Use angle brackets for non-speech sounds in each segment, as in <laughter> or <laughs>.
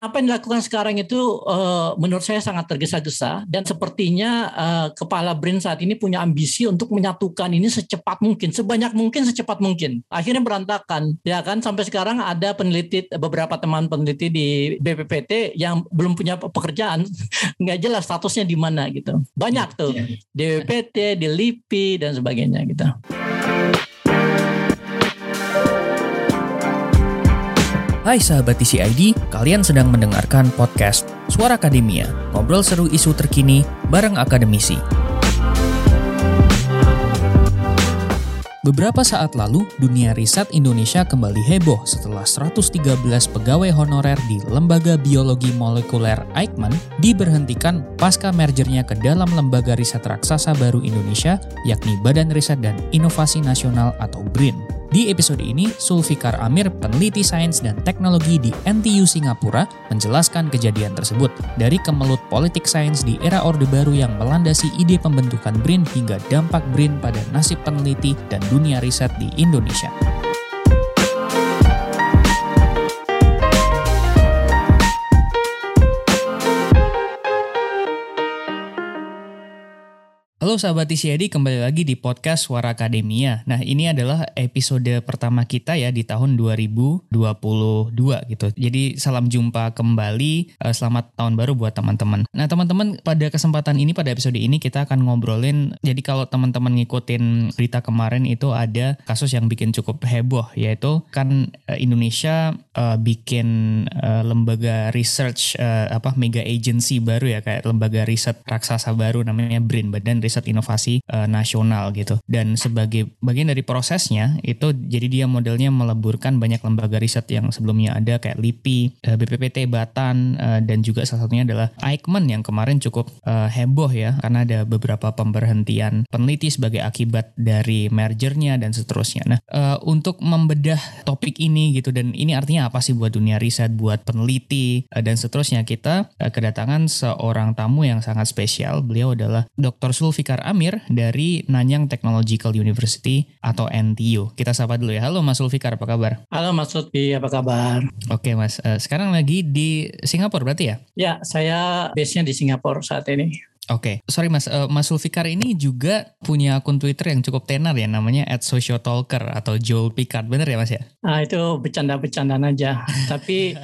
apa yang dilakukan sekarang itu uh, menurut saya sangat tergesa-gesa dan sepertinya uh, kepala BRIN saat ini punya ambisi untuk menyatukan ini secepat mungkin, sebanyak mungkin, secepat mungkin. Akhirnya berantakan, ya kan? Sampai sekarang ada peneliti, beberapa teman peneliti di BPPT yang belum punya pekerjaan, <laughs> nggak jelas statusnya di mana gitu. Banyak tuh, iya. di BPPT, di LIPI dan sebagainya gitu. Hai sahabat TCID, kalian sedang mendengarkan podcast Suara Akademia, ngobrol seru isu terkini bareng akademisi. Beberapa saat lalu, dunia riset Indonesia kembali heboh setelah 113 pegawai honorer di Lembaga Biologi Molekuler Eichmann diberhentikan pasca mergernya ke dalam Lembaga Riset Raksasa Baru Indonesia, yakni Badan Riset dan Inovasi Nasional atau BRIN. Di episode ini, Sulfikar Amir, peneliti sains dan teknologi di NTU Singapura, menjelaskan kejadian tersebut dari kemelut politik sains di era Orde Baru yang melandasi ide pembentukan BRIN hingga dampak BRIN pada nasib peneliti dan dunia riset di Indonesia. Halo sahabat TCID, kembali lagi di podcast Suara Akademia. Nah ini adalah episode pertama kita ya di tahun 2022 gitu. Jadi salam jumpa kembali, eh, selamat tahun baru buat teman-teman. Nah teman-teman pada kesempatan ini, pada episode ini kita akan ngobrolin, jadi kalau teman-teman ngikutin berita kemarin itu ada kasus yang bikin cukup heboh, yaitu kan eh, Indonesia uh, bikin uh, lembaga research, uh, apa mega agency baru ya, kayak lembaga riset raksasa baru namanya BRIN, Badan riset inovasi uh, nasional gitu. Dan sebagai bagian dari prosesnya itu jadi dia modelnya meleburkan banyak lembaga riset yang sebelumnya ada kayak LIPI, uh, eh, BPPT Batan uh, dan juga salah satunya adalah Aikman yang kemarin cukup uh, heboh ya karena ada beberapa pemberhentian peneliti sebagai akibat dari mergernya dan seterusnya. Nah, uh, untuk membedah topik ini gitu dan ini artinya apa sih buat dunia riset, buat peneliti uh, dan seterusnya kita uh, kedatangan seorang tamu yang sangat spesial. Beliau adalah Dr. Sulfi Fikar Amir dari Nanyang Technological University atau NTU. Kita sapa dulu ya. Halo Mas Ulfikar, apa kabar? Halo Mas Lutfi, apa kabar? Oke Mas, uh, sekarang lagi di Singapura berarti ya? Ya, saya base-nya di Singapura saat ini. Oke, okay. sorry Mas, uh, Mas Sulfikar ini juga punya akun Twitter yang cukup tenar ya, namanya @sociotalker atau Joel Picard, bener ya Mas ya? Ah itu bercanda-bercandaan aja. <laughs> Tapi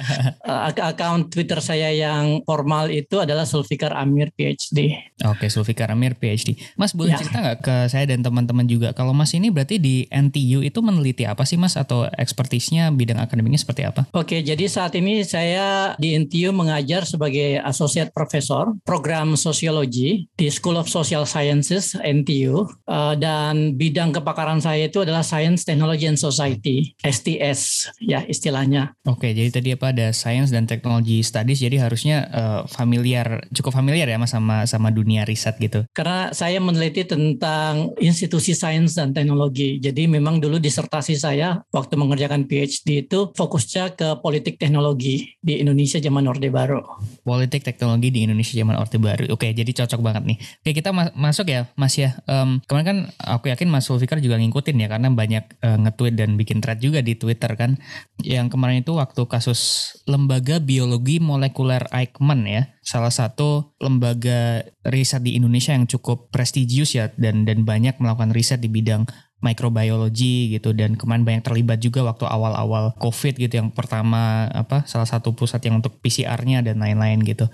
uh, akun Twitter saya yang formal itu adalah Sulfikar Amir PhD. Oke, okay, Sulfikar Amir PhD. Mas boleh ya. cerita nggak ke saya dan teman-teman juga, kalau Mas ini berarti di NTU itu meneliti apa sih Mas atau ekspertisnya bidang akademiknya seperti apa? Oke, okay, jadi saat ini saya di NTU mengajar sebagai associate professor program sosiologi di School of Social Sciences NTU uh, dan bidang kepakaran saya itu adalah Science, Technology and Society STS ya istilahnya. Oke, jadi tadi apa ada Science dan Technology Studies jadi harusnya uh, familiar cukup familiar ya Mas sama sama dunia riset gitu. Karena saya meneliti tentang institusi sains dan teknologi. Jadi memang dulu disertasi saya waktu mengerjakan PhD itu fokusnya ke politik teknologi di Indonesia zaman Orde Baru. Politik teknologi di Indonesia zaman Orde Baru. Oke, jadi cocok banget nih. Oke kita ma masuk ya Mas ya. Um, kemarin kan aku yakin Mas Sulfikar juga ngikutin ya karena banyak uh, nge-tweet dan bikin thread juga di Twitter kan. Yang kemarin itu waktu kasus Lembaga Biologi Molekuler Eichmann ya. Salah satu lembaga riset di Indonesia yang cukup prestigius ya dan dan banyak melakukan riset di bidang microbiology gitu dan kemarin banyak terlibat juga waktu awal-awal COVID gitu yang pertama apa salah satu pusat yang untuk PCR-nya dan lain-lain gitu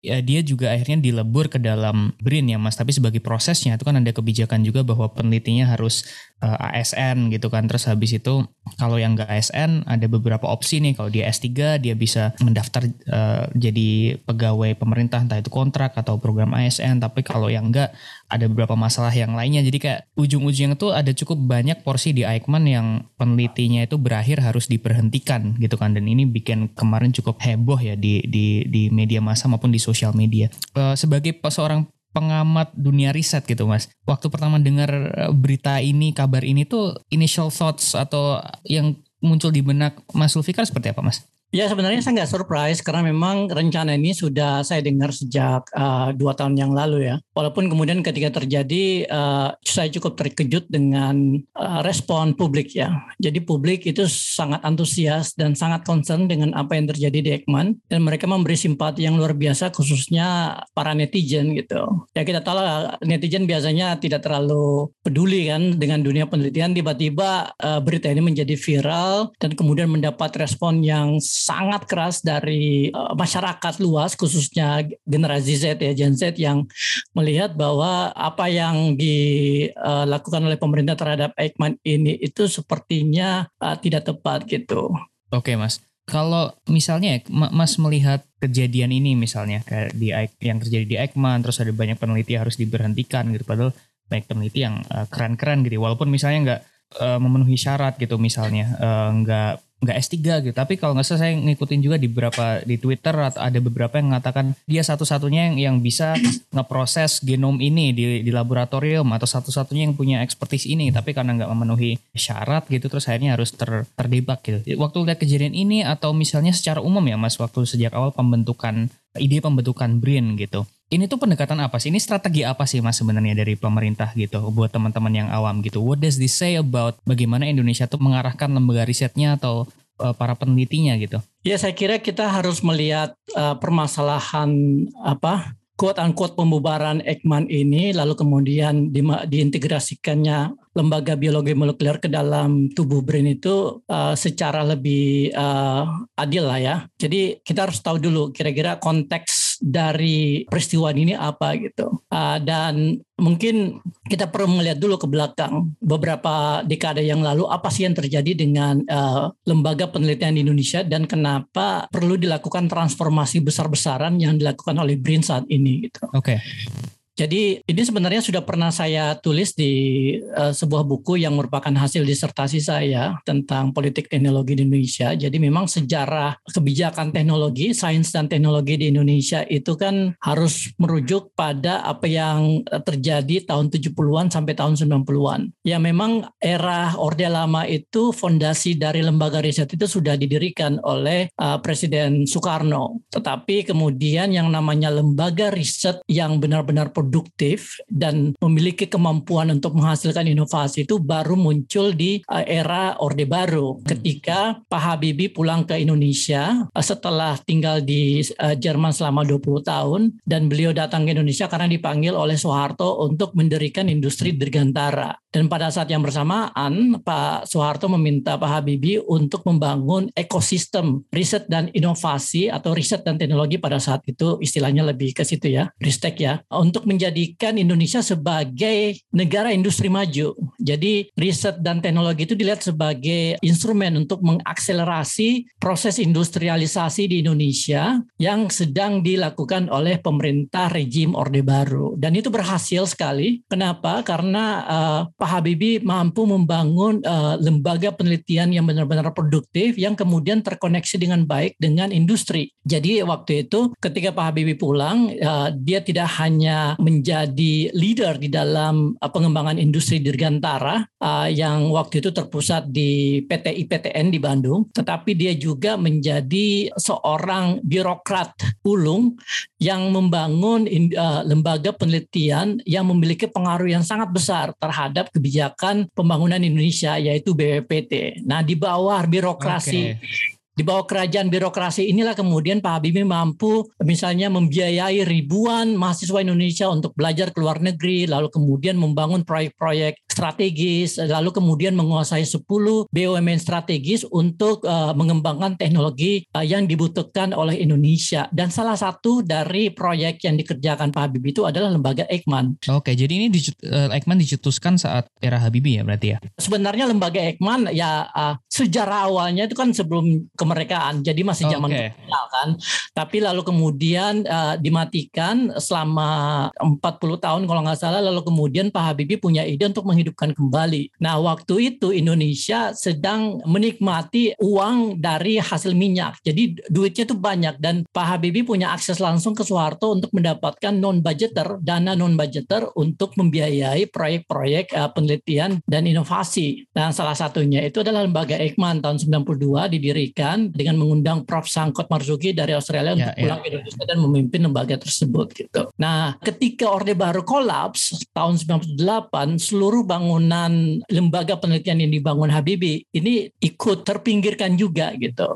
ya dia juga akhirnya dilebur ke dalam BRIN ya Mas. Tapi sebagai prosesnya itu kan ada kebijakan juga bahwa penelitinya harus eh, ASN gitu kan. Terus habis itu kalau yang nggak ASN ada beberapa opsi nih. Kalau dia S3 dia bisa mendaftar uh, jadi pegawai pemerintah entah itu kontrak atau program ASN. Tapi kalau yang nggak ada beberapa masalah yang lainnya. Jadi kayak ujung-ujungnya tuh ada cukup banyak porsi di Aikman yang penelitinya itu berakhir harus diberhentikan gitu kan. Dan ini bikin kemarin cukup heboh ya di di di media massa maupun di sosial media. Uh, sebagai seorang pengamat dunia riset gitu mas. Waktu pertama dengar eh, berita ini, kabar ini tuh initial thoughts atau yang muncul di benak Mas Sulfikar seperti apa mas? Ya sebenarnya saya nggak surprise karena memang rencana ini sudah saya dengar sejak uh, dua tahun yang lalu ya. Walaupun kemudian ketika terjadi uh, saya cukup terkejut dengan uh, respon publik ya. Jadi publik itu sangat antusias dan sangat concern dengan apa yang terjadi di Ekman dan mereka memberi simpati yang luar biasa khususnya para netizen gitu. Ya kita tahu netizen biasanya tidak terlalu peduli kan dengan dunia penelitian tiba-tiba uh, berita ini menjadi viral dan kemudian mendapat respon yang sangat keras dari uh, masyarakat luas khususnya generasi Z ya Gen Z yang melihat bahwa apa yang dilakukan oleh pemerintah terhadap Eijkman ini itu sepertinya uh, tidak tepat gitu. Oke Mas, kalau misalnya Mas melihat kejadian ini misalnya kayak di yang terjadi di Eijkman terus ada banyak peneliti harus diberhentikan gitu padahal banyak peneliti yang keren-keren gitu walaupun misalnya nggak uh, memenuhi syarat gitu misalnya uh, nggak nggak S3 gitu. Tapi kalau nggak salah saya ngikutin juga di beberapa di Twitter atau ada beberapa yang mengatakan dia satu-satunya yang, yang bisa ngeproses genom ini di, di laboratorium atau satu-satunya yang punya expertise ini. Tapi karena nggak memenuhi syarat gitu terus akhirnya harus ter, terdebak gitu. Waktu lihat kejadian ini atau misalnya secara umum ya Mas waktu sejak awal pembentukan ide pembentukan BRIN gitu ini tuh pendekatan apa sih? Ini strategi apa sih mas sebenarnya dari pemerintah gitu buat teman-teman yang awam gitu? What does this say about bagaimana Indonesia tuh mengarahkan lembaga risetnya atau uh, para penelitinya gitu? Ya saya kira kita harus melihat uh, permasalahan apa quote unquote pembubaran Ekman ini lalu kemudian di, diintegrasikannya lembaga biologi molekuler ke dalam tubuh BRIN itu uh, secara lebih uh, adil lah ya. Jadi kita harus tahu dulu kira-kira konteks dari peristiwa ini apa gitu. Uh, dan mungkin kita perlu melihat dulu ke belakang beberapa dekade yang lalu apa sih yang terjadi dengan uh, lembaga penelitian di Indonesia dan kenapa perlu dilakukan transformasi besar-besaran yang dilakukan oleh BRIN saat ini gitu. Oke. Okay. Jadi ini sebenarnya sudah pernah saya tulis di uh, sebuah buku yang merupakan hasil disertasi saya tentang politik teknologi di Indonesia. Jadi memang sejarah kebijakan teknologi, sains dan teknologi di Indonesia itu kan harus merujuk pada apa yang terjadi tahun 70-an sampai tahun 90-an. Ya memang era Orde Lama itu fondasi dari lembaga riset itu sudah didirikan oleh uh, Presiden Soekarno. Tetapi kemudian yang namanya lembaga riset yang benar-benar dan memiliki kemampuan untuk menghasilkan inovasi itu baru muncul di uh, era Orde Baru ketika Pak Habibie pulang ke Indonesia uh, setelah tinggal di uh, Jerman selama 20 tahun dan beliau datang ke Indonesia karena dipanggil oleh Soeharto untuk mendirikan industri dirgantara. Dan pada saat yang bersamaan Pak Soeharto meminta Pak Habibie untuk membangun ekosistem riset dan inovasi atau riset dan teknologi pada saat itu istilahnya lebih ke situ ya, Ristek ya, untuk menjadikan Indonesia sebagai negara industri maju. Jadi riset dan teknologi itu dilihat sebagai instrumen untuk mengakselerasi proses industrialisasi di Indonesia yang sedang dilakukan oleh pemerintah rejim Orde Baru. Dan itu berhasil sekali. Kenapa? Karena uh, Pak Habibie mampu membangun uh, lembaga penelitian yang benar-benar produktif yang kemudian terkoneksi dengan baik dengan industri. Jadi waktu itu ketika Pak Habibie pulang, uh, dia tidak hanya menjadi leader di dalam uh, pengembangan industri dirgantara uh, yang waktu itu terpusat di PT IPTN di Bandung, tetapi dia juga menjadi seorang birokrat ulung yang membangun uh, lembaga penelitian yang memiliki pengaruh yang sangat besar terhadap kebijakan pembangunan Indonesia yaitu BPPT. Nah, di bawah birokrasi okay di bawah kerajaan birokrasi inilah kemudian Pak Habibie mampu misalnya membiayai ribuan mahasiswa Indonesia untuk belajar ke luar negeri, lalu kemudian membangun proyek-proyek strategis, lalu kemudian menguasai 10 BUMN strategis untuk uh, mengembangkan teknologi uh, yang dibutuhkan oleh Indonesia. Dan salah satu dari proyek yang dikerjakan Pak Habibie itu adalah lembaga Eijkman. Oke, jadi ini di, uh, Eijkman dicetuskan saat era Habibie ya berarti ya? Sebenarnya lembaga Eijkman ya uh, sejarah awalnya itu kan sebelum kemerdekaan, jadi masih zaman okay. kolonial kan. Tapi lalu kemudian uh, dimatikan selama 40 tahun kalau nggak salah, lalu kemudian Pak Habibie punya ide untuk menghidupkan kembali. Nah, waktu itu Indonesia sedang menikmati uang dari hasil minyak. Jadi duitnya itu banyak dan Pak Habibie punya akses langsung ke Soeharto untuk mendapatkan non budgeter, dana non budgeter untuk membiayai proyek-proyek uh, penelitian dan inovasi. Dan salah satunya itu adalah lembaga Eijkman tahun 92 didirikan dengan mengundang Prof. Sangkot Marzuki dari Australia untuk yeah. pulang ke Indonesia dan memimpin lembaga tersebut gitu. Nah, ketika Orde Baru kolaps tahun 98, seluruh bangunan lembaga penelitian yang dibangun Habibie ini ikut terpinggirkan juga gitu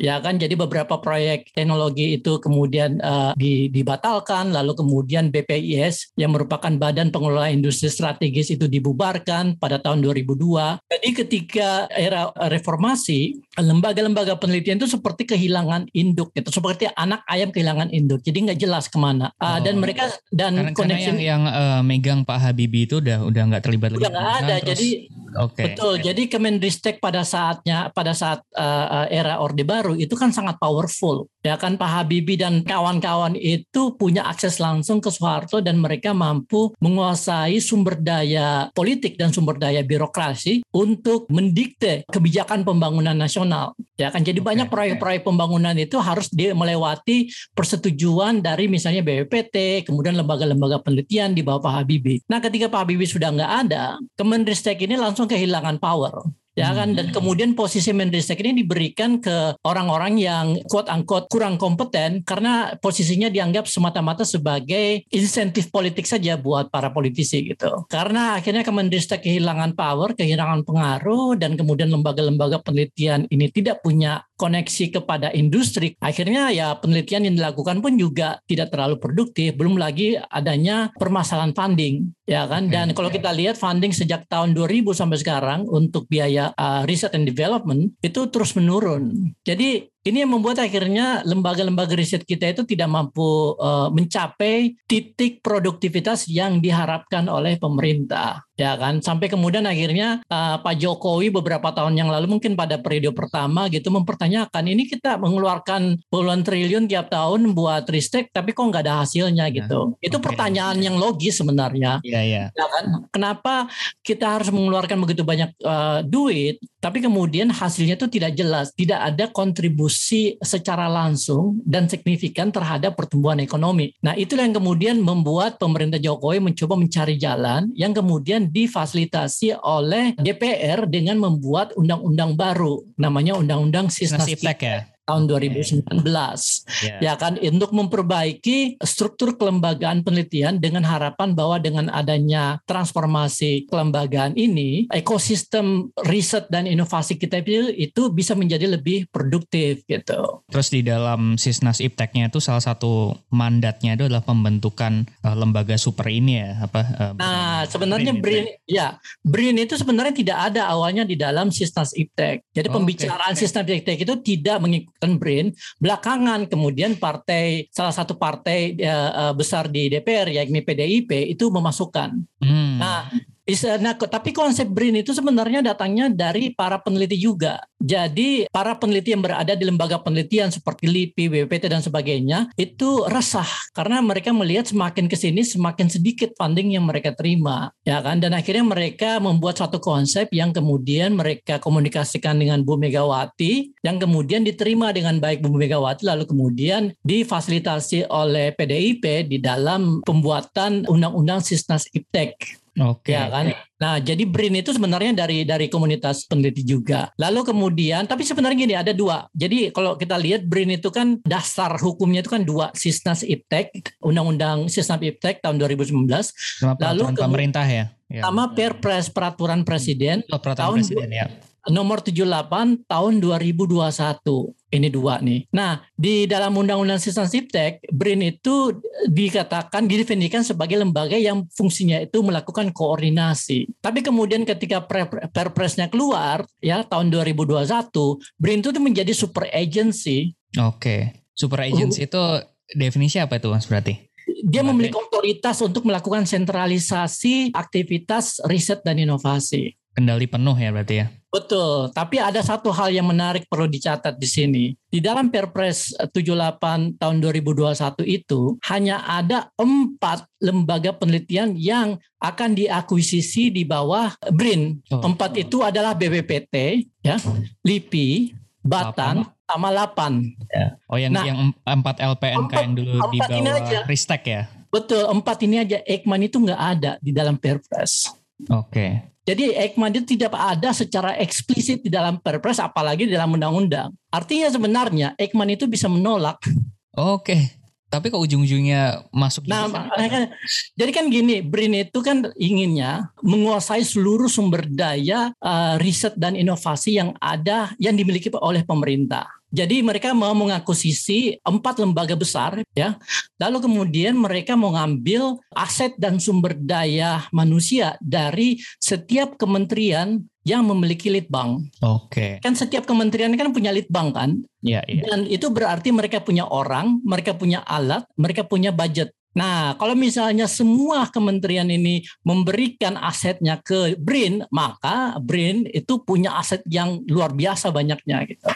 ya kan jadi beberapa proyek teknologi itu kemudian uh, dibatalkan lalu kemudian BPIS yang merupakan Badan Pengelola Industri Strategis itu dibubarkan pada tahun 2002 jadi ketika era reformasi lembaga-lembaga penelitian itu seperti kehilangan induk gitu seperti anak ayam kehilangan induk jadi nggak jelas ke mana uh, oh. dan mereka dan karena, connection karena yang, yang uh, megang Pak Habibie itu udah udah nggak terlibat lagi udah nggak ada nah, jadi Okay. Betul. Jadi Kemendristek pada saatnya pada saat uh, era Orde Baru itu kan sangat powerful. Ya kan Pak Habibie dan kawan-kawan itu punya akses langsung ke Soeharto dan mereka mampu menguasai sumber daya politik dan sumber daya birokrasi untuk mendikte kebijakan pembangunan nasional. Ya kan jadi okay. banyak proyek-proyek pembangunan itu harus dia melewati persetujuan dari misalnya BPPT, kemudian lembaga-lembaga penelitian di bawah Pak Habibie. Nah, ketika Pak Habibie sudah nggak ada, Kemendristek ini langsung kehilangan power ya kan dan hmm. kemudian posisi Menristek ini diberikan ke orang-orang yang quote unquote kurang kompeten karena posisinya dianggap semata-mata sebagai insentif politik saja buat para politisi gitu karena akhirnya Kemendristek kehilangan power kehilangan pengaruh dan kemudian lembaga-lembaga penelitian ini tidak punya koneksi kepada industri. Akhirnya ya penelitian yang dilakukan pun juga tidak terlalu produktif. Belum lagi adanya permasalahan funding ya kan? Dan kalau kita lihat funding sejak tahun 2000 sampai sekarang untuk biaya uh, research and development itu terus menurun. Jadi ini yang membuat akhirnya lembaga-lembaga riset kita itu tidak mampu uh, mencapai titik produktivitas yang diharapkan oleh pemerintah. Ya kan? Sampai kemudian akhirnya uh, Pak Jokowi beberapa tahun yang lalu mungkin pada periode pertama gitu mempertanyakan ini kita mengeluarkan puluhan triliun tiap tahun buat ristek tapi kok nggak ada hasilnya? Nah, gitu. Nah, itu okay. pertanyaan yang logis sebenarnya. Ya, ya. ya kan? Kenapa kita harus mengeluarkan begitu banyak uh, duit tapi kemudian hasilnya itu tidak jelas tidak ada kontribusi secara langsung dan signifikan terhadap pertumbuhan ekonomi. Nah, itulah yang kemudian membuat pemerintah Jokowi mencoba mencari jalan yang kemudian difasilitasi oleh DPR dengan membuat undang-undang baru namanya Undang-Undang Sisnas ya tahun 2019 yeah. ya kan untuk memperbaiki struktur kelembagaan penelitian dengan harapan bahwa dengan adanya transformasi kelembagaan ini ekosistem riset dan inovasi kita itu bisa menjadi lebih produktif gitu. Terus di dalam Sisnas Ipteknya itu salah satu mandatnya itu adalah pembentukan uh, lembaga super ini ya apa uh, Nah, sebenarnya BRIN, BRIN ya BRIN itu sebenarnya tidak ada awalnya di dalam Sisnas Iptek. Jadi oh, pembicaraan okay. Sisnas Iptek itu tidak mengikuti Captain Brain belakangan kemudian partai salah satu partai uh, besar di DPR yakni PDIP itu memasukkan. Hmm. Nah, Nah, tapi konsep BRIN itu sebenarnya datangnya dari para peneliti juga. Jadi para peneliti yang berada di lembaga penelitian seperti LIPI, BPPT dan sebagainya itu resah karena mereka melihat semakin ke sini semakin sedikit funding yang mereka terima, ya kan? Dan akhirnya mereka membuat satu konsep yang kemudian mereka komunikasikan dengan Bu Megawati, yang kemudian diterima dengan baik Bu Megawati, lalu kemudian difasilitasi oleh PDIP di dalam pembuatan Undang-Undang Sisnas Iptek. Oke. Okay. Ya kan. Nah, jadi BRIN itu sebenarnya dari dari komunitas peneliti juga. Lalu kemudian, tapi sebenarnya gini ada dua. Jadi kalau kita lihat BRIN itu kan dasar hukumnya itu kan dua, Sisnas Iptek, Undang-Undang Sisnas Iptek tahun 2019. Sama Lalu pemerintah ya. ya. Sama Perpres Peraturan Presiden oh, peraturan tahun Presiden ya nomor 78 tahun 2021. Ini dua nih. Nah, di dalam Undang-Undang Sistem Siptek, BRIN itu dikatakan didefinisikan sebagai lembaga yang fungsinya itu melakukan koordinasi. Tapi kemudian ketika Perpresnya keluar ya tahun 2021, BRIN itu menjadi super agency. Oke. Super agency uh, itu definisi apa itu Mas berarti? Dia memiliki otoritas untuk melakukan sentralisasi aktivitas riset dan inovasi kendali penuh ya berarti ya Betul, tapi ada satu hal yang menarik perlu dicatat di sini. Di dalam Perpres 78 tahun 2021 itu hanya ada empat lembaga penelitian yang akan diakuisisi di bawah BRIN. Empat itu adalah BPPT, ya, LIPI, Batan, sama Lapan. Ya. Oh yang nah, yang empat LPNK empat, yang dulu di bawah Ristek ya? Betul, empat ini aja. Ekman itu nggak ada di dalam Perpres. Oke. Okay. Jadi Ekman itu tidak ada secara eksplisit di dalam Perpres apalagi di dalam undang-undang. Artinya sebenarnya Ekman itu bisa menolak. Oke. Okay. Tapi kok ujung-ujungnya masuk Nah, kan, jadi kan gini, BRIN itu kan inginnya menguasai seluruh sumber daya uh, riset dan inovasi yang ada yang dimiliki oleh pemerintah. Jadi mereka mau mengakuisisi empat lembaga besar ya. Lalu kemudian mereka mau ngambil aset dan sumber daya manusia dari setiap kementerian yang memiliki litbang. Oke. Okay. Kan setiap kementerian kan punya litbang kan? Iya, iya. Dan itu berarti mereka punya orang, mereka punya alat, mereka punya budget. Nah, kalau misalnya semua kementerian ini memberikan asetnya ke BRIN, maka BRIN itu punya aset yang luar biasa banyaknya gitu.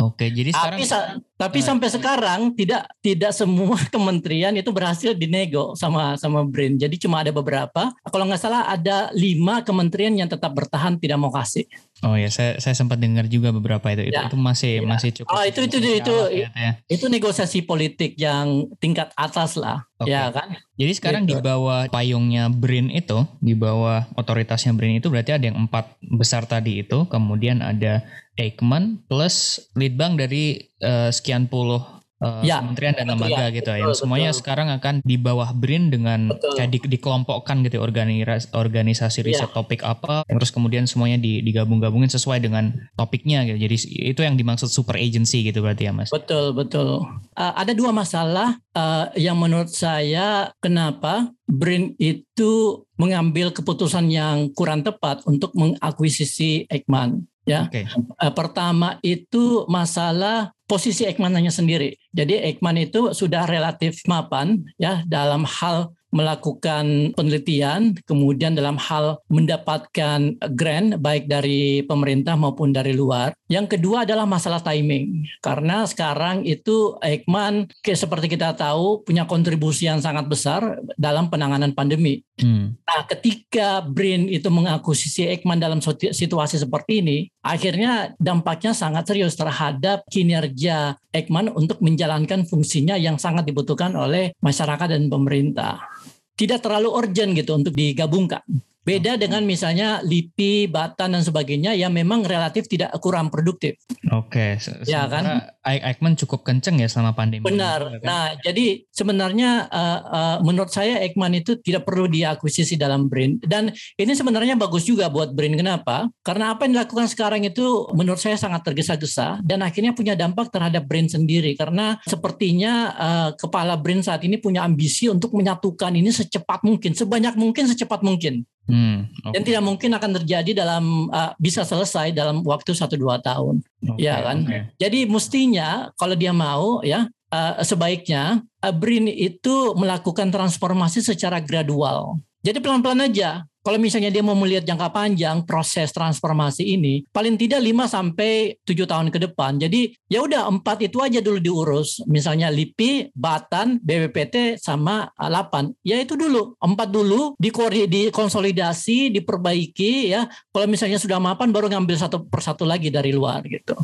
Oke, jadi sekarang tapi, tapi uh, sampai sekarang tidak tidak semua <laughs> kementerian itu berhasil dinego sama sama BRIN. Jadi cuma ada beberapa. Kalau nggak salah ada lima kementerian yang tetap bertahan tidak mau kasih. Oh ya, saya saya sempat dengar juga beberapa itu. Ya. Itu, itu masih ya. masih cukup. Oh, itu itu itu itu, ya. itu negosiasi politik yang tingkat atas lah, okay. ya kan? Jadi sekarang gitu. di bawah payungnya BRIN itu, di bawah otoritasnya BRIN itu berarti ada yang empat besar tadi itu, kemudian ada Eijkman plus lead dari uh, sekian puluh uh, ya, kementerian dan lembaga ya, gitu betul, yang semuanya betul. sekarang akan di bawah BRIN dengan betul. kayak di, dikelompokkan gitu organisasi organisasi iya. riset ya. topik apa terus kemudian semuanya di, digabung-gabungin sesuai dengan topiknya gitu jadi itu yang dimaksud super agency gitu berarti ya mas betul betul uh, ada dua masalah uh, yang menurut saya kenapa BRIN itu mengambil keputusan yang kurang tepat untuk mengakuisisi Eijkman ya. Okay. pertama itu masalah posisi Ekmannya sendiri. Jadi Ekman itu sudah relatif mapan ya dalam hal melakukan penelitian, kemudian dalam hal mendapatkan grant baik dari pemerintah maupun dari luar. Yang kedua adalah masalah timing, karena sekarang itu Ekman seperti kita tahu punya kontribusi yang sangat besar dalam penanganan pandemi. Hmm. Nah, ketika BRIN itu mengakuisisi Ekman dalam situasi seperti ini, akhirnya dampaknya sangat serius terhadap kinerja Ekman untuk menjalankan fungsinya yang sangat dibutuhkan oleh masyarakat dan pemerintah tidak terlalu urgent gitu untuk digabungkan. Beda dengan misalnya LIPI, Batan dan sebagainya yang memang relatif tidak kurang produktif. Oke, okay. ya kan? Eijkman cukup kenceng ya selama pandemi. Benar. Kan? Nah, jadi sebenarnya uh, uh, menurut saya Eijkman itu tidak perlu diakuisisi dalam BRIN dan ini sebenarnya bagus juga buat BRIN. Kenapa? Karena apa yang dilakukan sekarang itu menurut saya sangat tergesa-gesa dan akhirnya punya dampak terhadap BRIN sendiri karena sepertinya uh, kepala BRIN saat ini punya ambisi untuk menyatukan ini secepat mungkin, sebanyak mungkin, secepat mungkin. Hmm, okay. Dan tidak mungkin akan terjadi dalam uh, bisa selesai dalam waktu satu dua tahun, okay, ya kan? Okay. Jadi mestinya kalau dia mau ya uh, sebaiknya uh, BRIN itu melakukan transformasi secara gradual. Jadi pelan-pelan aja kalau misalnya dia mau melihat jangka panjang proses transformasi ini, paling tidak 5 sampai 7 tahun ke depan. Jadi ya udah empat itu aja dulu diurus. Misalnya LIPI, Batan, BPPT sama 8. Ya itu dulu, empat dulu dikonsolidasi, diperbaiki ya. Kalau misalnya sudah mapan baru ngambil satu persatu lagi dari luar gitu.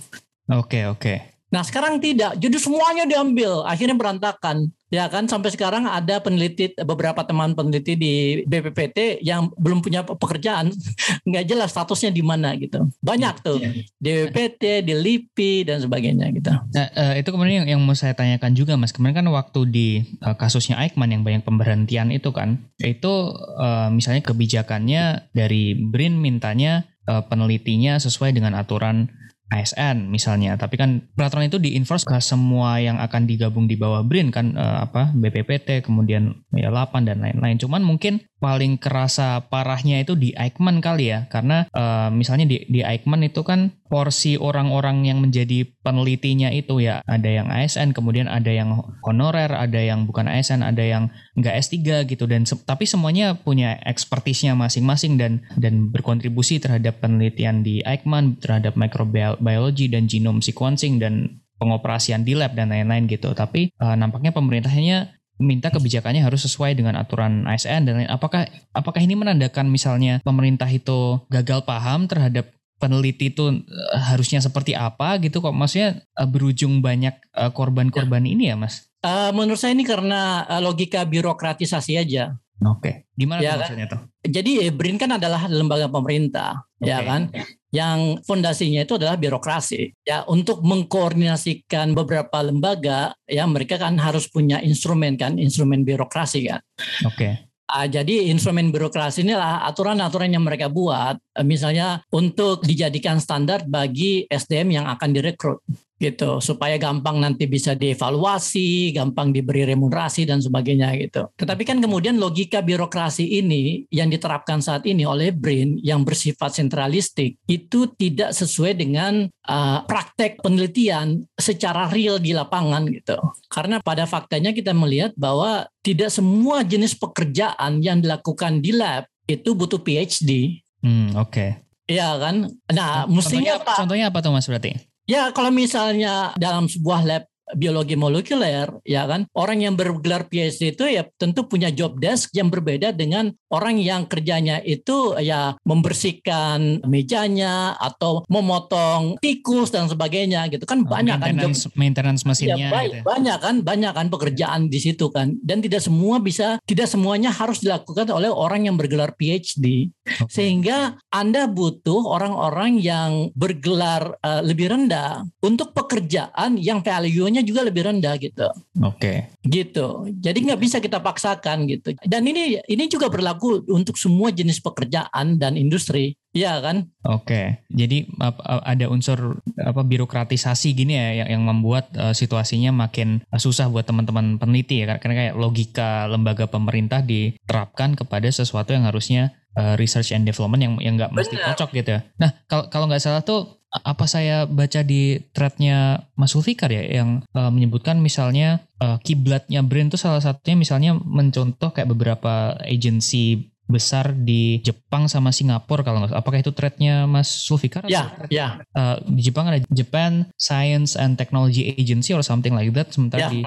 Oke, okay, oke. Okay. Nah sekarang tidak, jadi semuanya diambil, akhirnya berantakan. Ya kan sampai sekarang ada peneliti beberapa teman peneliti di BPPT yang belum punya pekerjaan, <laughs> nggak jelas statusnya di mana gitu. Banyak tuh iya. di BPPT, di LIPI dan sebagainya gitu. Nah, uh, itu kemudian yang, yang mau saya tanyakan juga mas, kemarin kan waktu di uh, kasusnya Aikman yang banyak pemberhentian itu kan, itu uh, misalnya kebijakannya dari BRIN mintanya penelitinya sesuai dengan aturan ASN misalnya, tapi kan peraturan itu diinforce ke semua yang akan digabung di bawah BRIN kan uh, apa BPPT, kemudian ya 8 dan lain-lain. Cuman mungkin paling kerasa parahnya itu di Eichmann kali ya. Karena uh, misalnya di di Eichmann itu kan porsi orang-orang yang menjadi penelitinya itu ya. Ada yang ASN kemudian ada yang honorer ada yang bukan ASN ada yang nggak S3 gitu. Dan se tapi semuanya punya ekspertisnya masing-masing dan dan berkontribusi terhadap penelitian di Eichmann terhadap microbiology dan genome sequencing dan pengoperasian di lab dan lain-lain gitu. Tapi uh, nampaknya pemerintahnya minta kebijakannya harus sesuai dengan aturan ASN dan lain. Apakah apakah ini menandakan misalnya pemerintah itu gagal paham terhadap peneliti itu uh, harusnya seperti apa gitu kok maksudnya uh, berujung banyak uh, korban-korban uh, ini ya Mas? Uh, menurut saya ini karena logika birokratisasi aja. Oke, okay. gimana ya, tuh kan? maksudnya tuh? Jadi BRIN kan adalah lembaga pemerintah, okay. ya kan? yang fondasinya itu adalah birokrasi. Ya, untuk mengkoordinasikan beberapa lembaga, ya mereka kan harus punya instrumen kan, instrumen birokrasi kan. Oke. Okay. Uh, jadi instrumen birokrasi inilah aturan-aturan yang mereka buat, misalnya untuk dijadikan standar bagi SDM yang akan direkrut gitu supaya gampang nanti bisa dievaluasi, gampang diberi remunerasi dan sebagainya gitu. Tetapi kan kemudian logika birokrasi ini yang diterapkan saat ini oleh BRIN yang bersifat sentralistik itu tidak sesuai dengan uh, praktek penelitian secara real di lapangan gitu. Karena pada faktanya kita melihat bahwa tidak semua jenis pekerjaan yang dilakukan di lab itu butuh PhD. Hmm, oke. Okay. Iya kan? Nah, contohnya, mestinya apa? Contohnya apa tuh Mas berarti? Ya kalau misalnya dalam sebuah lab biologi molekuler ya kan orang yang bergelar PhD itu ya tentu punya job desk yang berbeda dengan orang yang kerjanya itu ya membersihkan mejanya atau memotong tikus dan sebagainya gitu kan oh, banyak kan job maintenance mesinnya ya, baik, gitu. banyak kan banyak kan pekerjaan di situ kan dan tidak semua bisa tidak semuanya harus dilakukan oleh orang yang bergelar PhD okay. sehingga Anda butuh orang-orang yang bergelar uh, lebih rendah untuk pekerjaan yang value-nya harganya juga lebih rendah gitu. Oke. Okay. Gitu. Jadi nggak bisa kita paksakan gitu. Dan ini ini juga berlaku untuk semua jenis pekerjaan dan industri. Iya kan? Oke. Okay. Jadi ada unsur apa birokratisasi gini ya yang, yang membuat uh, situasinya makin susah buat teman-teman peneliti ya karena kayak logika lembaga pemerintah diterapkan kepada sesuatu yang harusnya uh, research and development yang yang nggak mesti cocok gitu ya. Nah, kalau kalau nggak salah tuh apa saya baca di threadnya Mas Ulfikar ya yang uh, menyebutkan misalnya uh, kiblatnya brand itu salah satunya misalnya mencontoh kayak beberapa agensi besar di Jepang sama Singapura kalau nggak apakah itu threadnya Mas Sulfikar? Ya, ya. Uh, di Jepang ada Japan Science and Technology Agency or something like that. Sementara ya. di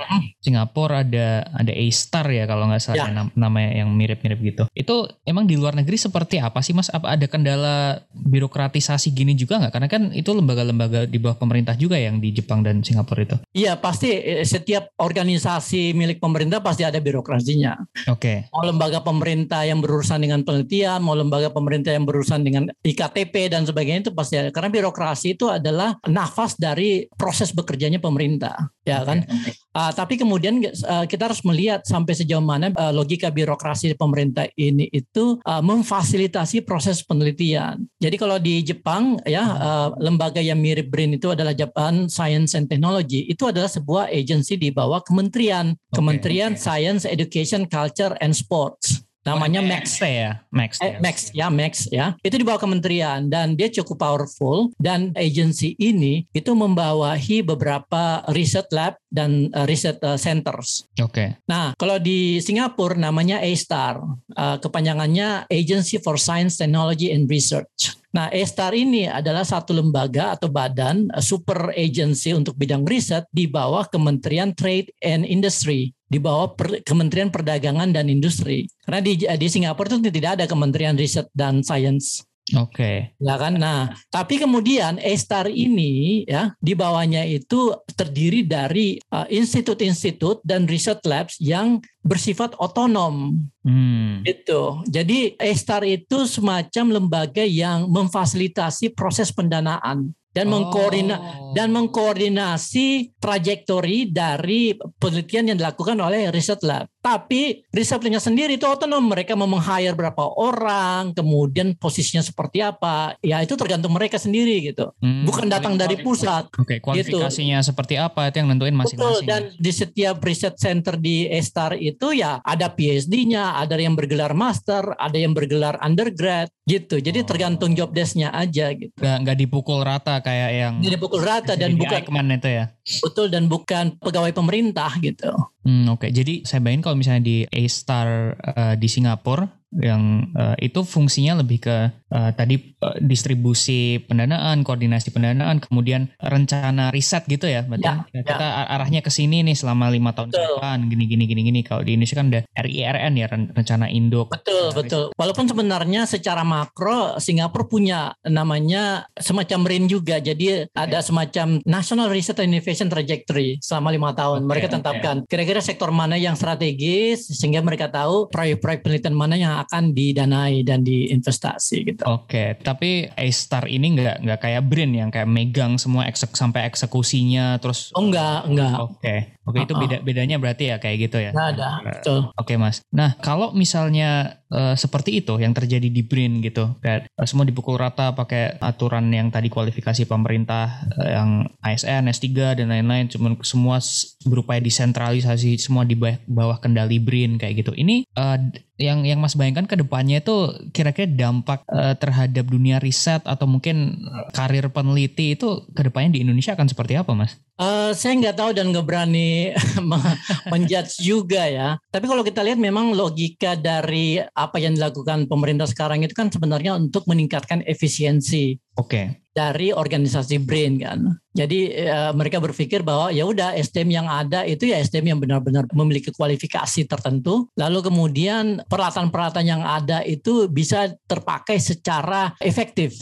Singapura ada ada A-Star ya kalau nggak salah ya. namanya yang mirip-mirip gitu. Itu emang di luar negeri seperti apa sih Mas? Apa ada kendala birokratisasi gini juga nggak? Karena kan itu lembaga-lembaga di bawah pemerintah juga yang di Jepang dan Singapura itu. Iya pasti eh, setiap organisasi milik pemerintah pasti ada birokrasinya. Oke. Okay. Oh lembaga pemerintah yang berurusan berurusan dengan penelitian, mau lembaga pemerintah yang berurusan dengan IKTP dan sebagainya itu pasti ada. Karena birokrasi itu adalah nafas dari proses bekerjanya pemerintah, ya kan. Uh, tapi kemudian uh, kita harus melihat sampai sejauh mana uh, logika birokrasi pemerintah ini itu uh, memfasilitasi proses penelitian. Jadi kalau di Jepang ya uh, lembaga yang mirip BRIN itu adalah Japan Science and Technology. Itu adalah sebuah agensi di bawah kementerian, okay, Kementerian okay. Science, Education, Culture and Sports namanya Max ya Max eh, Max ya Max ya itu di bawah kementerian dan dia cukup powerful dan agensi ini itu membawahi beberapa research lab dan uh, research uh, centers. Oke. Okay. Nah kalau di Singapura namanya A-STAR uh, kepanjangannya Agency for Science Technology and Research. Nah, A-STAR ini adalah satu lembaga atau badan super agency untuk bidang riset di bawah Kementerian Trade and Industry di bawah per, Kementerian Perdagangan dan Industri. Karena di, di Singapura itu tidak ada Kementerian Riset dan Sains. Oke. Okay. Ya kan. Nah, tapi kemudian A-Star ini ya di bawahnya itu terdiri dari uh, institut-institut uh, dan research labs yang bersifat otonom. Hmm. Itu. Jadi A-Star itu semacam lembaga yang memfasilitasi proses pendanaan dan oh. mengkoordina dan mengkoordinasi trajektori dari penelitian yang dilakukan oleh research lab. Tapi risetnya sendiri itu otonom. Mereka mau meng-hire berapa orang, kemudian posisinya seperti apa. Ya itu tergantung mereka sendiri gitu. Hmm, Bukan datang dari pusat. Oke, okay, gitu. kualifikasinya gitu. seperti apa itu yang nentuin masing-masing. Betul, dan di setiap riset center di A-Star itu ya ada PhD-nya, ada yang bergelar master, ada yang bergelar undergrad gitu. Jadi oh. tergantung job desk-nya aja gitu. Gak, gak dipukul rata kayak yang Gak dipukul rata dan bukan itu ya. Betul dan bukan pegawai pemerintah gitu. Hmm, Oke, okay. jadi saya bayangin kalau misalnya di A Star uh, di Singapura yang uh, itu fungsinya lebih ke uh, tadi uh, distribusi pendanaan, koordinasi pendanaan, kemudian rencana riset gitu ya, berarti ya, ya. kita arahnya ke sini nih selama lima tahun ke depan, gini gini gini gini. Kalau di Indonesia kan ada RIRN ya, rencana induk. Betul betul. Walaupun sebenarnya secara makro Singapura punya namanya semacam RIN juga, jadi ada semacam National Research and Innovation Trajectory selama lima tahun. Okay, mereka tetapkan kira-kira sektor mana yang strategis sehingga mereka tahu proyek-proyek penelitian mana yang akan didanai dan diinvestasi gitu. Oke, tapi A-Star ini nggak nggak kayak Brin yang kayak megang semua eksek, sampai eksekusinya terus. Oh enggak, enggak. Oke. Oke, itu beda bedanya berarti ya kayak gitu ya. Nggak ada, betul. Oke, Mas. Nah, kalau misalnya uh, seperti itu yang terjadi di Brin gitu, kayak uh, semua dipukul rata pakai aturan yang tadi kualifikasi pemerintah uh, yang ASN, S3 dan lain-lain, cuma semua berupaya desentralisasi semua di bawah kendali Brin kayak gitu. Ini uh, yang yang Mas bayangkan ke depannya itu kira-kira dampak uh, terhadap dunia riset atau mungkin karir peneliti itu ke depannya di Indonesia akan seperti apa, Mas? Uh, saya nggak tahu dan nggak berani <laughs> menjudge juga ya. Tapi kalau kita lihat memang logika dari apa yang dilakukan pemerintah sekarang itu kan sebenarnya untuk meningkatkan efisiensi. Oke. Okay. Dari organisasi BRAIN kan. Jadi uh, mereka berpikir bahwa ya udah SDM yang ada itu ya SDM yang benar-benar memiliki kualifikasi tertentu. Lalu kemudian peralatan-peralatan yang ada itu bisa terpakai secara efektif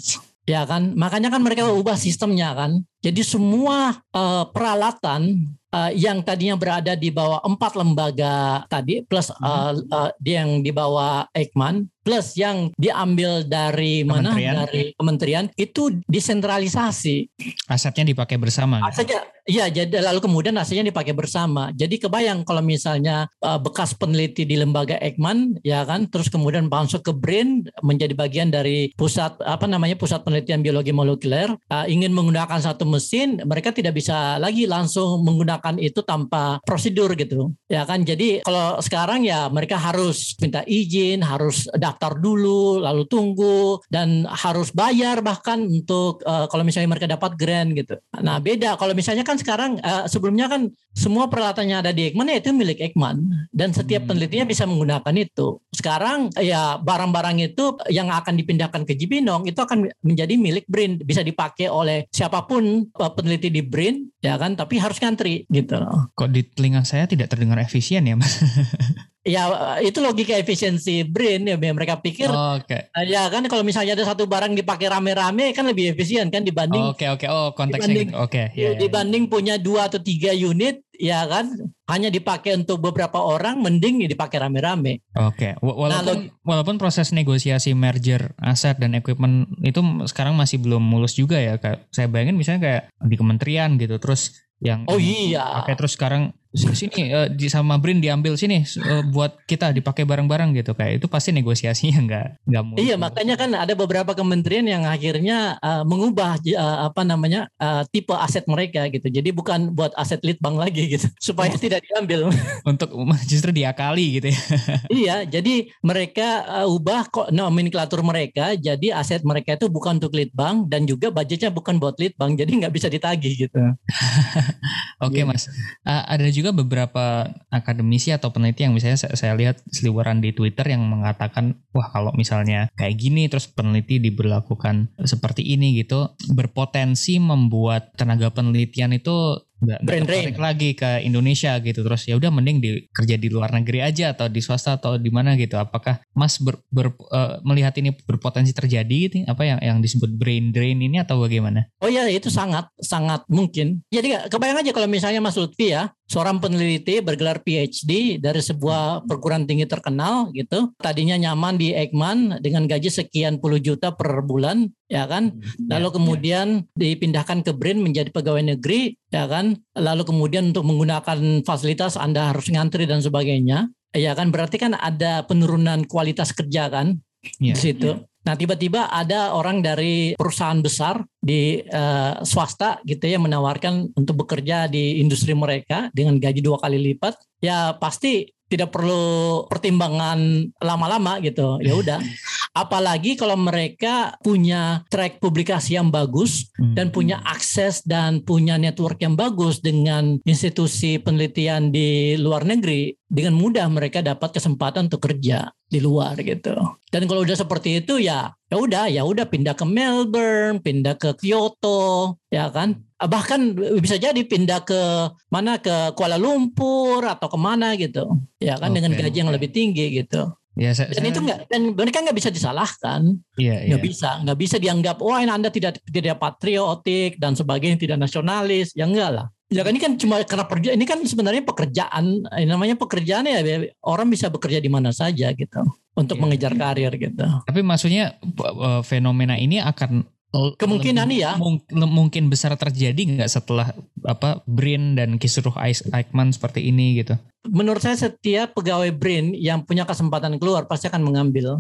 ya kan makanya kan mereka ubah sistemnya kan jadi semua uh, peralatan uh, yang tadinya berada di bawah empat lembaga tadi plus uh, uh, yang di bawah Ekman plus yang diambil dari mana dari kementerian itu desentralisasi asetnya dipakai bersama asetnya Iya, jadi lalu kemudian hasilnya dipakai bersama. Jadi kebayang kalau misalnya uh, bekas peneliti di lembaga Ekman, ya kan, terus kemudian masuk ke BRIN menjadi bagian dari pusat apa namanya pusat penelitian biologi molekuler, uh, ingin menggunakan satu mesin, mereka tidak bisa lagi langsung menggunakan itu tanpa prosedur gitu, ya kan. Jadi kalau sekarang ya mereka harus minta izin, harus daftar dulu, lalu tunggu dan harus bayar bahkan untuk uh, kalau misalnya mereka dapat grant gitu. Nah beda kalau misalnya kan sekarang uh, sebelumnya kan semua peralatannya ada di Ekman ya itu milik Ekman dan setiap hmm. penelitinya bisa menggunakan itu. Sekarang ya barang-barang itu yang akan dipindahkan ke Jibinong itu akan menjadi milik BRIN, bisa dipakai oleh siapa pun uh, peneliti di BRIN ya kan, tapi harus ngantri gitu. Kok di telinga saya tidak terdengar efisien ya, Mas? <laughs> ya itu logika efisiensi brain ya mereka pikir oh, okay. ya kan kalau misalnya ada satu barang dipakai rame-rame kan lebih efisien kan dibanding oke oke okay, okay. oh konteksnya gitu. oke okay, ya, ya, dibanding ya. punya dua atau tiga unit ya kan hanya dipakai untuk beberapa orang mending dipakai rame-rame oke okay. walaupun nah, walaupun proses negosiasi merger aset dan equipment itu sekarang masih belum mulus juga ya kayak saya bayangin misalnya kayak di kementerian gitu terus yang oh iya oke terus sekarang sini uh, di sama Brin diambil sini uh, buat kita dipakai bareng-bareng gitu kayak itu pasti negosiasinya <laughs> nggak nggak mungkin. Iya makanya kan ada beberapa kementerian yang akhirnya uh, mengubah uh, apa namanya uh, tipe aset mereka gitu. Jadi bukan buat aset lead bank lagi gitu <laughs> supaya oh. tidak diambil. <laughs> Untuk justru diakali gitu ya. iya jadi mereka uh, ubah kok nomenklatur mereka jadi aset mereka itu bukan untuk lead bank dan juga budgetnya bukan buat lead bank jadi nggak bisa ditagih gitu. Oke okay, yeah. mas uh, ada juga juga beberapa akademisi atau peneliti yang misalnya saya, saya lihat seliweran di Twitter yang mengatakan wah kalau misalnya kayak gini terus peneliti diberlakukan seperti ini gitu berpotensi membuat tenaga penelitian itu nggak tertarik lagi ke Indonesia gitu. Terus ya udah mending di kerja di luar negeri aja atau di swasta atau di mana gitu. Apakah Mas ber, ber, uh, melihat ini berpotensi terjadi gitu? Apa yang yang disebut brain drain ini atau bagaimana? Oh ya itu sangat sangat mungkin. Jadi kebayang aja kalau misalnya Mas Lutfi ya seorang peneliti bergelar PhD dari sebuah perguruan tinggi terkenal gitu. Tadinya nyaman di Ekman dengan gaji sekian puluh juta per bulan ya kan? Hmm, lalu ya, kemudian dipindahkan ke BRIN menjadi pegawai negeri ya kan? Lalu kemudian untuk menggunakan fasilitas Anda harus ngantri dan sebagainya Ya kan? Berarti kan ada penurunan kualitas kerja kan Iya. di situ. Nah tiba-tiba ada orang dari perusahaan besar di eh, swasta gitu ya menawarkan untuk bekerja di industri mereka dengan gaji dua kali lipat. Ya pasti tidak perlu pertimbangan lama-lama gitu. Ya udah. <laughs> Apalagi kalau mereka punya track publikasi yang bagus Hmm. dan punya akses dan punya network yang bagus dengan institusi penelitian di luar negeri dengan mudah mereka dapat kesempatan untuk kerja di luar gitu. Dan kalau udah seperti itu ya ya udah ya udah pindah ke Melbourne, pindah ke Kyoto, ya kan? Bahkan bisa jadi pindah ke mana ke Kuala Lumpur atau ke mana gitu, ya kan dengan Oke, gaji yang oke. lebih tinggi gitu. Ya, saya, Dan saya- itu enggak dan mereka nggak bisa disalahkan Iya, iya. nggak bisa nggak bisa dianggap wah ini anda tidak tidak patriotik dan sebagainya tidak nasionalis ya enggak lah ya kan ini kan cuma karena kerja ini kan sebenarnya pekerjaan ini namanya pekerjaan ya orang bisa bekerja di mana saja gitu untuk Iya. mengejar karir gitu Tapi maksudnya eh, fenomena ini akan Kemungkinan lebih- iya. mung- le- mungkin besar terjadi nggak setelah apa Brin dan Kisruh Aikman seperti ini gitu. menurut saya setiap pegawai BRIN yang punya kesempatan keluar pasti akan mengambil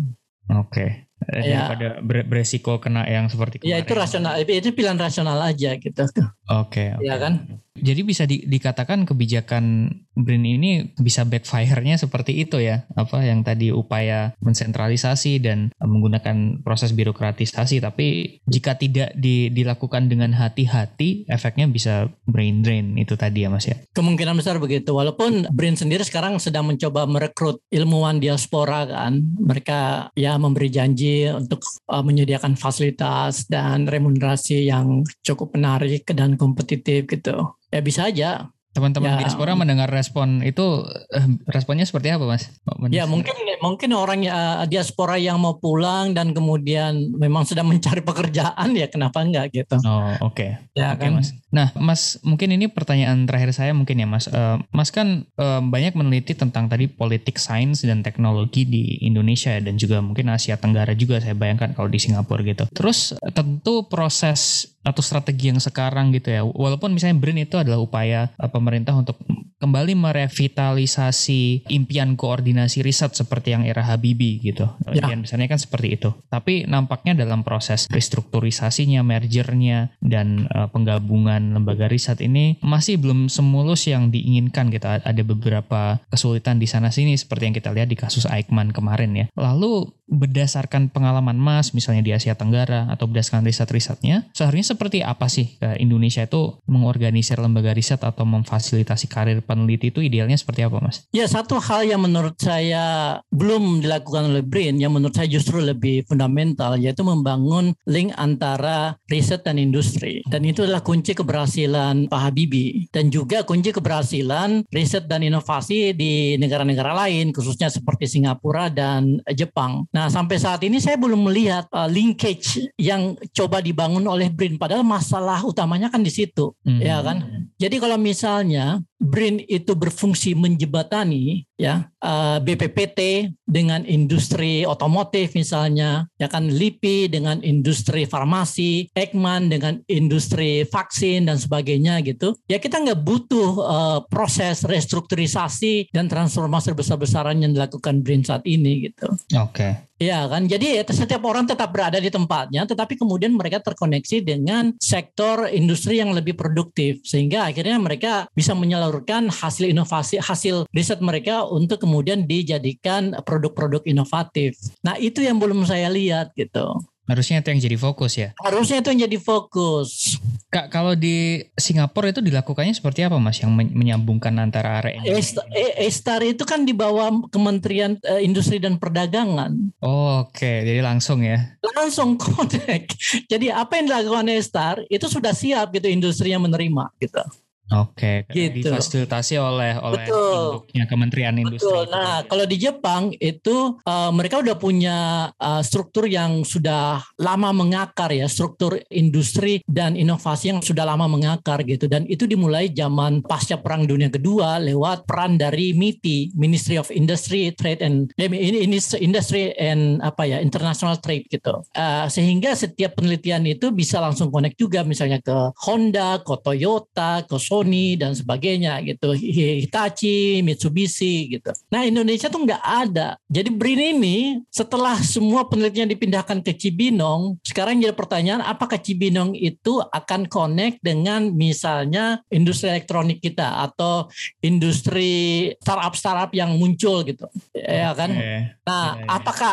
Oke. Eh, Ya. Daripada ber- beresiko kena yang seperti ya kemarin. itu rasional itu pilihan rasional aja gitu Oke. oke. ya kan Jadi bisa di- dikatakan kebijakan Brin ini bisa backfire-nya seperti itu ya, apa yang tadi upaya mensentralisasi dan eh, menggunakan proses birokratisasi, tapi jika tidak di- dilakukan dengan hati-hati, efeknya bisa brain drain itu tadi ya mas ya. Kemungkinan besar begitu. Walaupun BRIN sendiri sekarang sedang mencoba merekrut ilmuwan diaspora kan. Mereka ya memberi janji untuk uh, menyediakan fasilitas dan remunerasi yang cukup menarik dan kompetitif gitu. Ya bisa aja. Teman-teman Ya. diaspora mendengar respon itu, eh, responnya seperti apa mas? Ya mungkin mungkin orang ya, diaspora yang mau pulang dan kemudian memang sedang mencari pekerjaan ya kenapa enggak gitu. Oh oke. Ya Oke kan. mas. Nah mas mungkin ini pertanyaan terakhir saya mungkin ya mas. Eh, mas kan eh, banyak meneliti tentang tadi politik sains dan teknologi di Indonesia dan juga mungkin Asia Tenggara juga saya bayangkan kalau di Singapura gitu. Terus eh, tentu proses atau strategi yang sekarang gitu ya. Walaupun misalnya BRIN itu adalah upaya eh, pemerintah untuk kembali merevitalisasi impian koordinasi riset seperti yang era Habibie gitu. Ya. Impian besarnya kan seperti itu. Tapi nampaknya dalam proses restrukturisasinya, mergernya dan eh, penggabungan lembaga riset ini masih belum semulus yang diinginkan gitu. Ada beberapa kesulitan di sana sini seperti yang kita lihat di kasus Aikman kemarin ya. Lalu berdasarkan pengalaman Mas misalnya di Asia Tenggara atau berdasarkan riset-risetnya, seharusnya seperti apa sih Indonesia itu mengorganisir lembaga riset atau memfasilitasi karir peneliti itu idealnya seperti apa Mas? Ya satu hal yang menurut saya belum dilakukan oleh BRIN yang menurut saya justru lebih fundamental yaitu membangun link antara riset dan industri dan itu adalah kunci keberhasilan Pak Habibie dan juga kunci keberhasilan riset dan inovasi di negara-negara lain khususnya seperti Singapura dan Jepang. Nah sampai saat ini saya belum melihat uh, linkage yang coba dibangun oleh BRIN padahal masalah utamanya kan di situ Hmm. ya kan. Jadi kalau misalnya BRIN itu berfungsi menjebatani ya eh, BPPT dengan industri otomotif misalnya, ya kan LIPI dengan industri farmasi, Ekman dengan industri vaksin dan sebagainya gitu. Ya kita nggak butuh eh, proses restrukturisasi dan transformasi besar-besaran yang dilakukan BRIN saat ini gitu. Oke. Ya kan, jadi setiap orang tetap berada di tempatnya, tetapi kemudian mereka terkoneksi dengan sektor industri yang lebih produktif, sehingga akhirnya mereka bisa menyalurkan hasil inovasi, hasil riset mereka untuk kemudian dijadikan produk-produk inovatif. Nah itu yang belum saya lihat gitu. Harusnya itu yang jadi fokus ya. Harusnya itu yang jadi fokus. Kak, kalau di Singapura itu dilakukannya seperti apa Mas yang men- menyambungkan antara area ini? Est- E- Estar itu kan di bawah Kementerian eh, Industri dan Perdagangan. Oh, Oke, jadi langsung ya. Langsung connect. <laughs> Jadi apa yang dilakukan Estar itu sudah siap gitu industri yang menerima gitu. Oke, Gitu. difasilitasi oleh oleh Betul. induknya Kementerian Industri. Betul. Nah, kalau di Jepang itu eh, mereka udah punya eh, struktur yang sudah lama mengakar ya, struktur industri dan inovasi yang sudah lama mengakar gitu. Dan itu dimulai zaman pasca Perang Dunia Kedua lewat peran dari MITI, Ministry of Industry, Trade and eh, ini ini Industry and apa ya, International Trade gitu. Eh, sehingga setiap penelitian itu bisa langsung connect juga misalnya ke Honda, ke Toyota, ke Sony Sony dan sebagainya gitu, Hitachi, Mitsubishi gitu. Nah Indonesia tuh nggak ada. Jadi BRIN ini setelah semua penelitian dipindahkan ke Cibinong, sekarang jadi pertanyaan apakah Cibinong itu akan connect dengan misalnya industri elektronik kita atau industri startup-startup yang muncul gitu, ya kan? Nah, ya, ya. apakah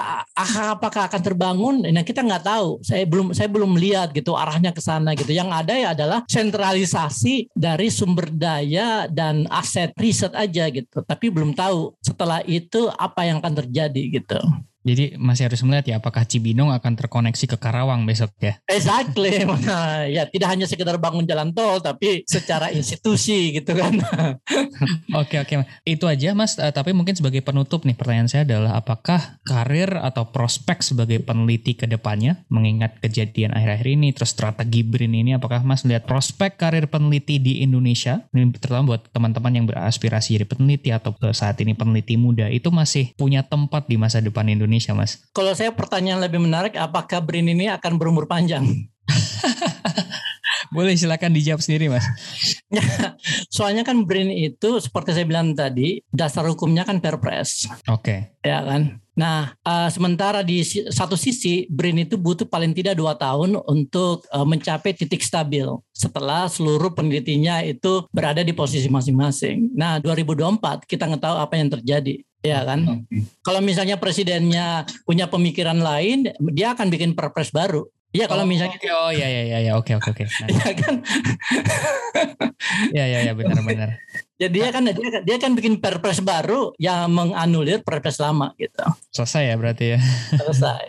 apakah akan terbangun? Nah kita nggak tahu. Saya belum saya belum lihat gitu arahnya ke sana gitu. Yang ada ya adalah sentralisasi dari sumber daya dan aset riset aja gitu. Tapi belum tahu setelah itu apa yang akan terjadi gitu. Jadi masih harus melihat ya apakah Cibinong akan terkoneksi ke Karawang besok ya. Exactly. <laughs> Nah, ya tidak hanya sekedar bangun jalan tol tapi secara institusi gitu kan. <laughs> oke oke. Itu aja Mas, uh, tapi mungkin sebagai penutup nih pertanyaan saya adalah apakah karir atau prospek sebagai peneliti ke depannya mengingat kejadian akhir-akhir ini terus strategi BRIN ini apakah Mas melihat prospek karir peneliti di Indonesia ini terutama buat teman-teman yang beraspirasi jadi peneliti atau saat ini peneliti muda itu masih punya tempat di masa depan Indonesia Indonesia, Mas? Kalau saya pertanyaan lebih menarik, apakah BRIN ini akan berumur panjang? <laughs> Boleh silakan dijawab sendiri, Mas. Soalnya kan BRIN itu seperti saya bilang tadi, dasar hukumnya kan Perpres. Oke. Okay. Ya kan? Nah, uh, sementara di satu sisi BRIN itu butuh paling tidak dua tahun untuk uh, mencapai titik stabil setelah seluruh penelitinya itu berada di posisi masing-masing. Nah, 2024 kita ngetahui apa yang terjadi. Ya kan. Kalau misalnya presidennya punya pemikiran lain, dia akan bikin perpres baru. Iya kalau oh, misalnya okay. oh ya ya ya ya oke oke oke. <laughs> Iya kan. ya ya ya benar benar. Jadi dia kan dia, dia kan bikin perpres baru yang menganulir perpres lama gitu. Selesai ya berarti ya. Selesai.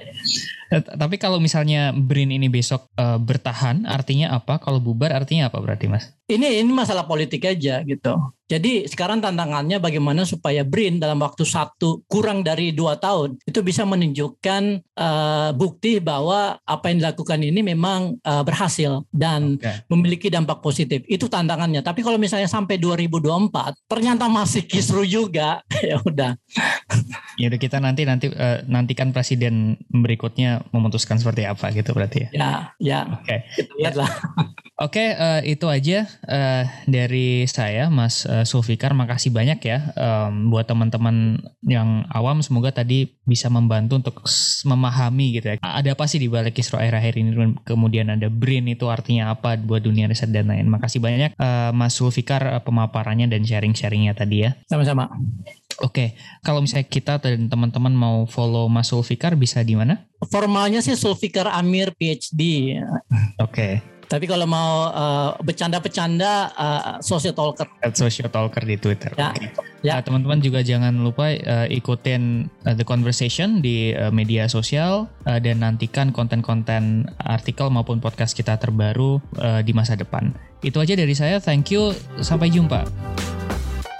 Eh, tapi kalau misalnya Brin ini besok uh, bertahan, artinya apa? Kalau bubar, artinya apa berarti, Mas? Ini ini masalah politik aja gitu. Jadi sekarang tantangannya bagaimana supaya BRIN dalam waktu satu kurang dari dua tahun itu bisa menunjukkan uh, bukti bahwa apa yang dilakukan ini memang uh, berhasil dan okay. memiliki dampak positif. Itu tantangannya. Tapi kalau misalnya sampai 2024 ternyata masih kisru juga, <laughs> ya udah. Ya udah kita nanti nanti uh, nantikan presiden berikutnya memutuskan seperti apa gitu berarti ya. Ya, ya. Oke. Okay. Lihatlah. <laughs> Oke, okay, uh, itu aja uh, dari saya Mas uh, Sulfikar makasih banyak ya um, buat teman-teman yang awam semoga tadi bisa membantu untuk memahami gitu ya. Ada apa sih di balik kisru akhir-akhir ini kemudian ada BRIN itu artinya apa buat dunia riset dan lain. Makasih banyak uh, Mas Sulfikar uh, pemaparannya dan sharing-sharingnya tadi ya. Sama-sama. Oke, okay. kalau misalnya kita dan teman-teman mau follow Mas Sulfikar bisa di mana? Formalnya sih Sulfikar Amir PhD. Oke. Okay. Tapi kalau mau uh, bercanda-bercanda, uh, social talker. At social talker di Twitter. Ya. Okay. Ya. Nah, teman-teman juga jangan lupa uh, ikutin uh, the conversation di uh, media sosial uh, dan nantikan konten-konten artikel maupun podcast kita terbaru uh, di masa depan. Itu aja dari saya. Thank you. Sampai jumpa.